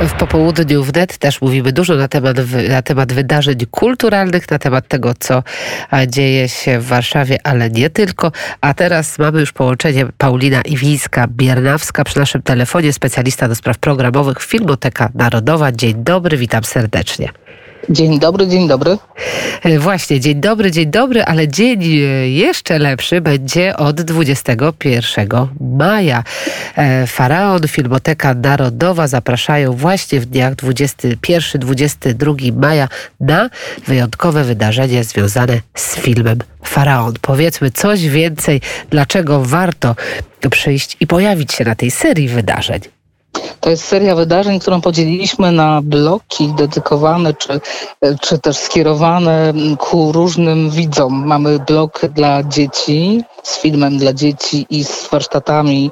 W popołudniu wnet też mówimy dużo na temat, na temat wydarzeń kulturalnych, na temat tego, co dzieje się w Warszawie, ale nie tylko. A teraz mamy już połączenie Paulina Iwińska-Biernawska przy naszym telefonie, specjalista do spraw programowych Filmoteka Narodowa. Dzień dobry, witam serdecznie. Dzień dobry, dzień dobry. E, właśnie, dzień dobry, dzień dobry, ale dzień e, jeszcze lepszy będzie od 21 maja. E, Faraon, Filmoteka Narodowa zapraszają właśnie w dniach 21-22 maja na wyjątkowe wydarzenie związane z filmem Faraon. Powiedzmy coś więcej, dlaczego warto przyjść i pojawić się na tej serii wydarzeń. To jest seria wydarzeń, którą podzieliliśmy na bloki dedykowane czy, czy też skierowane ku różnym widzom. Mamy blok dla dzieci z filmem dla dzieci i z warsztatami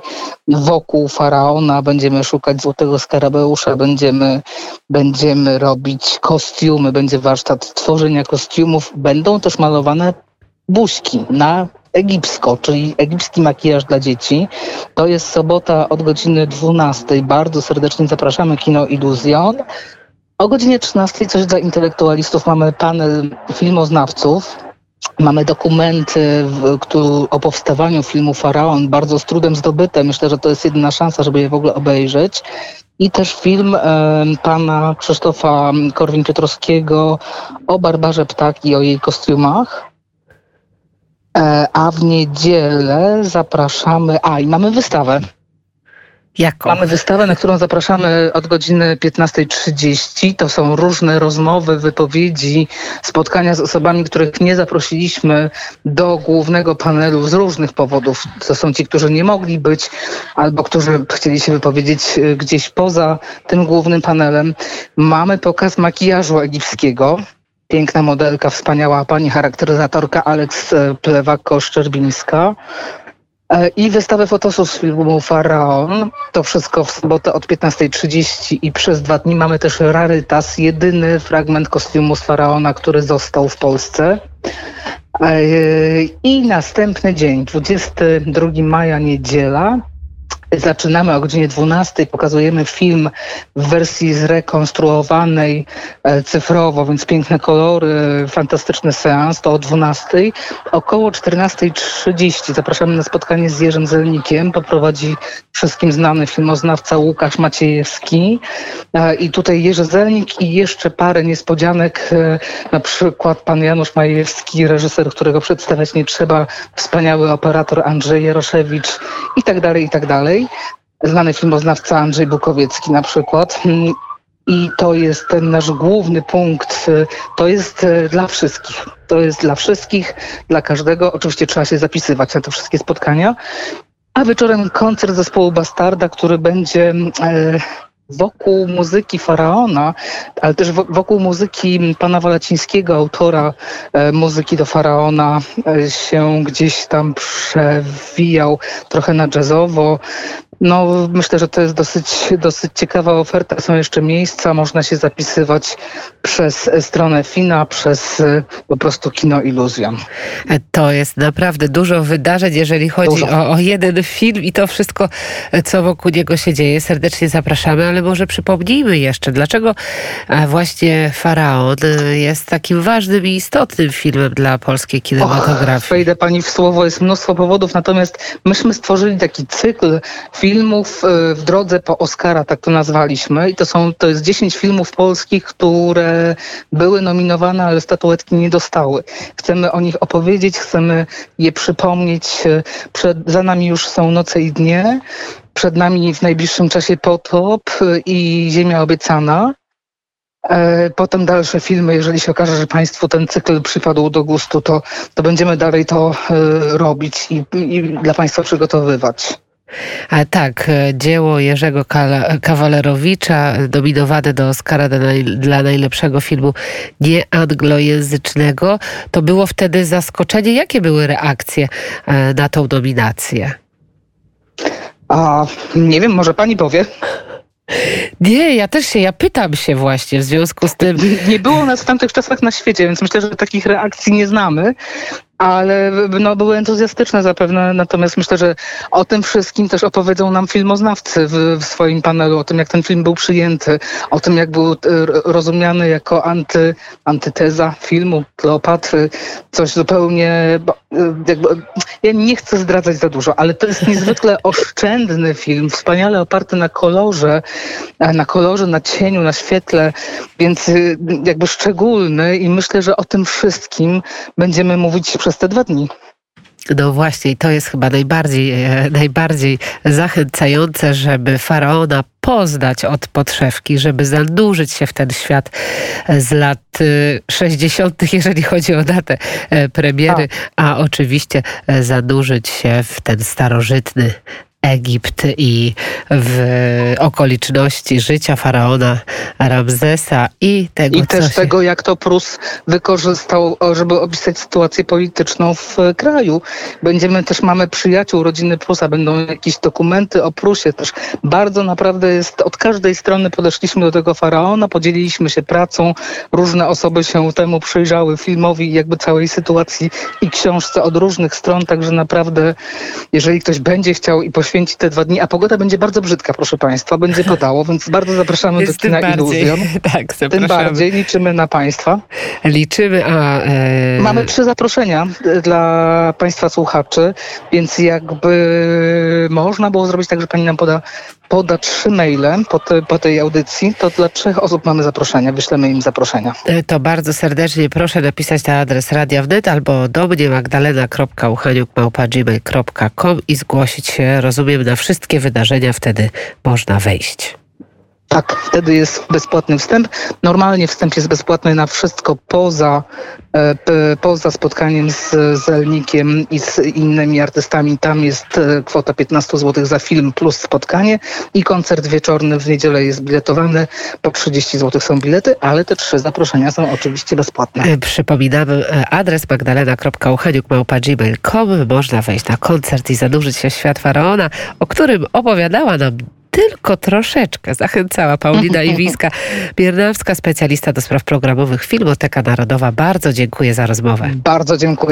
wokół faraona. Będziemy szukać złotego skarabeusza, będziemy, będziemy robić kostiumy, będzie warsztat tworzenia kostiumów. Będą też malowane buźki na egipsko, czyli egipski makijaż dla dzieci. To jest sobota od godziny 12. Bardzo serdecznie zapraszamy Kino Iluzjon. O godzinie 13 coś dla intelektualistów mamy panel filmoznawców. Mamy dokumenty o powstawaniu filmu Faraon, bardzo z trudem zdobyte. Myślę, że to jest jedyna szansa, żeby je w ogóle obejrzeć. I też film e, pana Krzysztofa Korwin-Piotrowskiego o Barbarze Ptak i o jej kostiumach. E, a w niedzielę zapraszamy. A i mamy wystawę. Jaką? Mamy wystawę, na którą zapraszamy od godziny 15.30. To są różne rozmowy, wypowiedzi, spotkania z osobami, których nie zaprosiliśmy do głównego panelu z różnych powodów. To są ci, którzy nie mogli być albo którzy chcieli się wypowiedzieć e, gdzieś poza tym głównym panelem. Mamy pokaz makijażu egipskiego piękna modelka, wspaniała pani charakteryzatorka Aleks e, Plewako-Szczerbińska e, i wystawę fotosów z filmu Faraon. To wszystko w sobotę od 15.30 i przez dwa dni mamy też rarytas, jedyny fragment kostiumu z Faraona, który został w Polsce. E, I następny dzień, 22 maja, niedziela, Zaczynamy o godzinie 12. Pokazujemy film w wersji zrekonstruowanej e, cyfrowo, więc piękne kolory, fantastyczny seans. To o 12. Około 14.30 zapraszamy na spotkanie z Jerzym Zelnikiem. Poprowadzi wszystkim znany filmoznawca Łukasz Maciejewski. E, I tutaj Jerzy Zelnik i jeszcze parę niespodzianek. E, na przykład pan Janusz Majewski, reżyser, którego przedstawiać nie trzeba, wspaniały operator Andrzej Jaroszewicz i tak dalej, i tak dalej. Znany filmoznawca Andrzej Bukowiecki na przykład. I to jest ten nasz główny punkt. To jest e, dla wszystkich. To jest dla wszystkich, dla każdego. Oczywiście trzeba się zapisywać na te wszystkie spotkania. A wieczorem koncert zespołu Bastarda, który będzie e, wokół muzyki Faraona, ale też wokół muzyki pana Walacińskiego, autora e, muzyki do Faraona, e, się gdzieś tam przewijał trochę na jazzowo. No, myślę, że to jest dosyć, dosyć ciekawa oferta. Są jeszcze miejsca, można się zapisywać przez stronę FINA, przez e, po prostu Kino Iluzjon. To jest naprawdę dużo wydarzeń, jeżeli chodzi o, o, jeden film i to wszystko, co wokół niego się dzieje. Serdecznie zapraszamy, ale może przypomnijmy jeszcze, dlaczego e, właśnie Faraon jest takim ważnym i istotnym filmem dla polskiej kinematografii. Och, wejdę pani w słowo, jest mnóstwo powodów, natomiast myśmy stworzyli taki cykl filmów e, w drodze po Oscara, tak to nazwaliśmy. I to są, to jest 10 filmów polskich, które były nominowane, ale statuetki nie dostały. Chcemy o nich opowiedzieć, chcemy je przypomnieć. E, przed, za nami już są noce i dnie. Przed nami w najbliższym czasie Potop i Ziemia Obiecana. E, potem dalsze filmy, jeżeli się okaże, że Państwu ten cykl przypadł do gustu, to, to będziemy dalej to robić i, i dla Państwa przygotowywać. A tak, e, dzieło Jerzego Kawalerowicza, dominowane do Oscara dla najlepszego filmu nieanglojęzycznego, to było wtedy zaskoczenie. Jakie były reakcje e, na tą nominację? A nie wiem, może pani powie. Nie, ja też się, ja pytam się właśnie w związku z tym. Nie było nas w tamtych czasach na świecie, więc myślę, że takich reakcji nie znamy. Ale no, były entuzjastyczne zapewne, natomiast myślę, że o tym wszystkim też opowiedzą nam filmoznawcy w, w swoim panelu, o tym jak ten film był przyjęty, o tym jak był e, rozumiany jako anty, antyteza filmu Kleopatry, coś zupełnie, jakby, ja nie chcę zdradzać za dużo, ale to jest niezwykle oszczędny film, wspaniale oparty na kolorze, na kolorze, na cieniu, na świetle, więc jakby szczególny i myślę, że o tym wszystkim będziemy mówić przez te dwa dni. No właśnie, to jest chyba najbardziej, e, najbardziej zachęcające, żeby faraona poznać od podszewki, żeby zanurzyć się w ten świat z lat 60., e, jeżeli chodzi o datę e, premiery, a oczywiście zanurzyć się w ten starożytny Egipt i w okoliczności życia faraona Ramzesa i tego, I też się... tego, jak to Prus wykorzystał, żeby opisać sytuację polityczną w kraju. Będziemy też, mamy przyjaciół rodziny Prusa, będą jakieś dokumenty o Prusie też. Bardzo naprawdę jest, od każdej strony podeszliśmy do tego faraona, podzieliliśmy się pracą, różne osoby się temu przyjrzały, filmowi jakby całej sytuacji i książce od różnych stron, także naprawdę, jeżeli ktoś będzie chciał i poświęcić poświęcić te dwa dni, a pogoda będzie bardzo brzydka, proszę Państwa, będzie padało, więc bardzo zapraszamy Jest do kina Iluzjon. Tak, zapraszamy. Tym bardziej liczymy na Państwa. Liczymy, a... E... Mamy trzy zaproszenia e, dla Państwa słuchaczy, więc jakby można było zrobić tak, że Pani nam poda poda trzy maile po, te, po, tej audycji, to dla trzech osób mamy zaproszenia. Wyślemy im zaproszenia. E, to bardzo serdecznie proszę napisać na adres Radia Wnet albo do mnie magdalena.uchaniuk.gmail.com i zgłosić się, rozumiem, na wszystkie wydarzenia. Wtedy można wejść. Tak, wtedy jest bezpłatny wstęp. Normalnie wstęp jest bezpłatny na wszystko poza, e, poza spotkaniem z Zelnikiem i z innymi artystami. Tam jest e, kwota 15 zł za film plus spotkanie i koncert wieczorny w niedzielę jest biletowany. Po 30 zł są bilety, ale te trzy zaproszenia są oczywiście bezpłatne. E, przypominamy adres magdalena.ucheniuk.gmail.com Można wejść na koncert i zanurzyć się w świat Faraona, o którym opowiadała nam tylko troszeczkę zachęcała Paulina Iwińska-Biernawska, specjalista do spraw programowych Filmoteka Narodowa. Bardzo dziękuję za rozmowę. Bardzo dziękuję.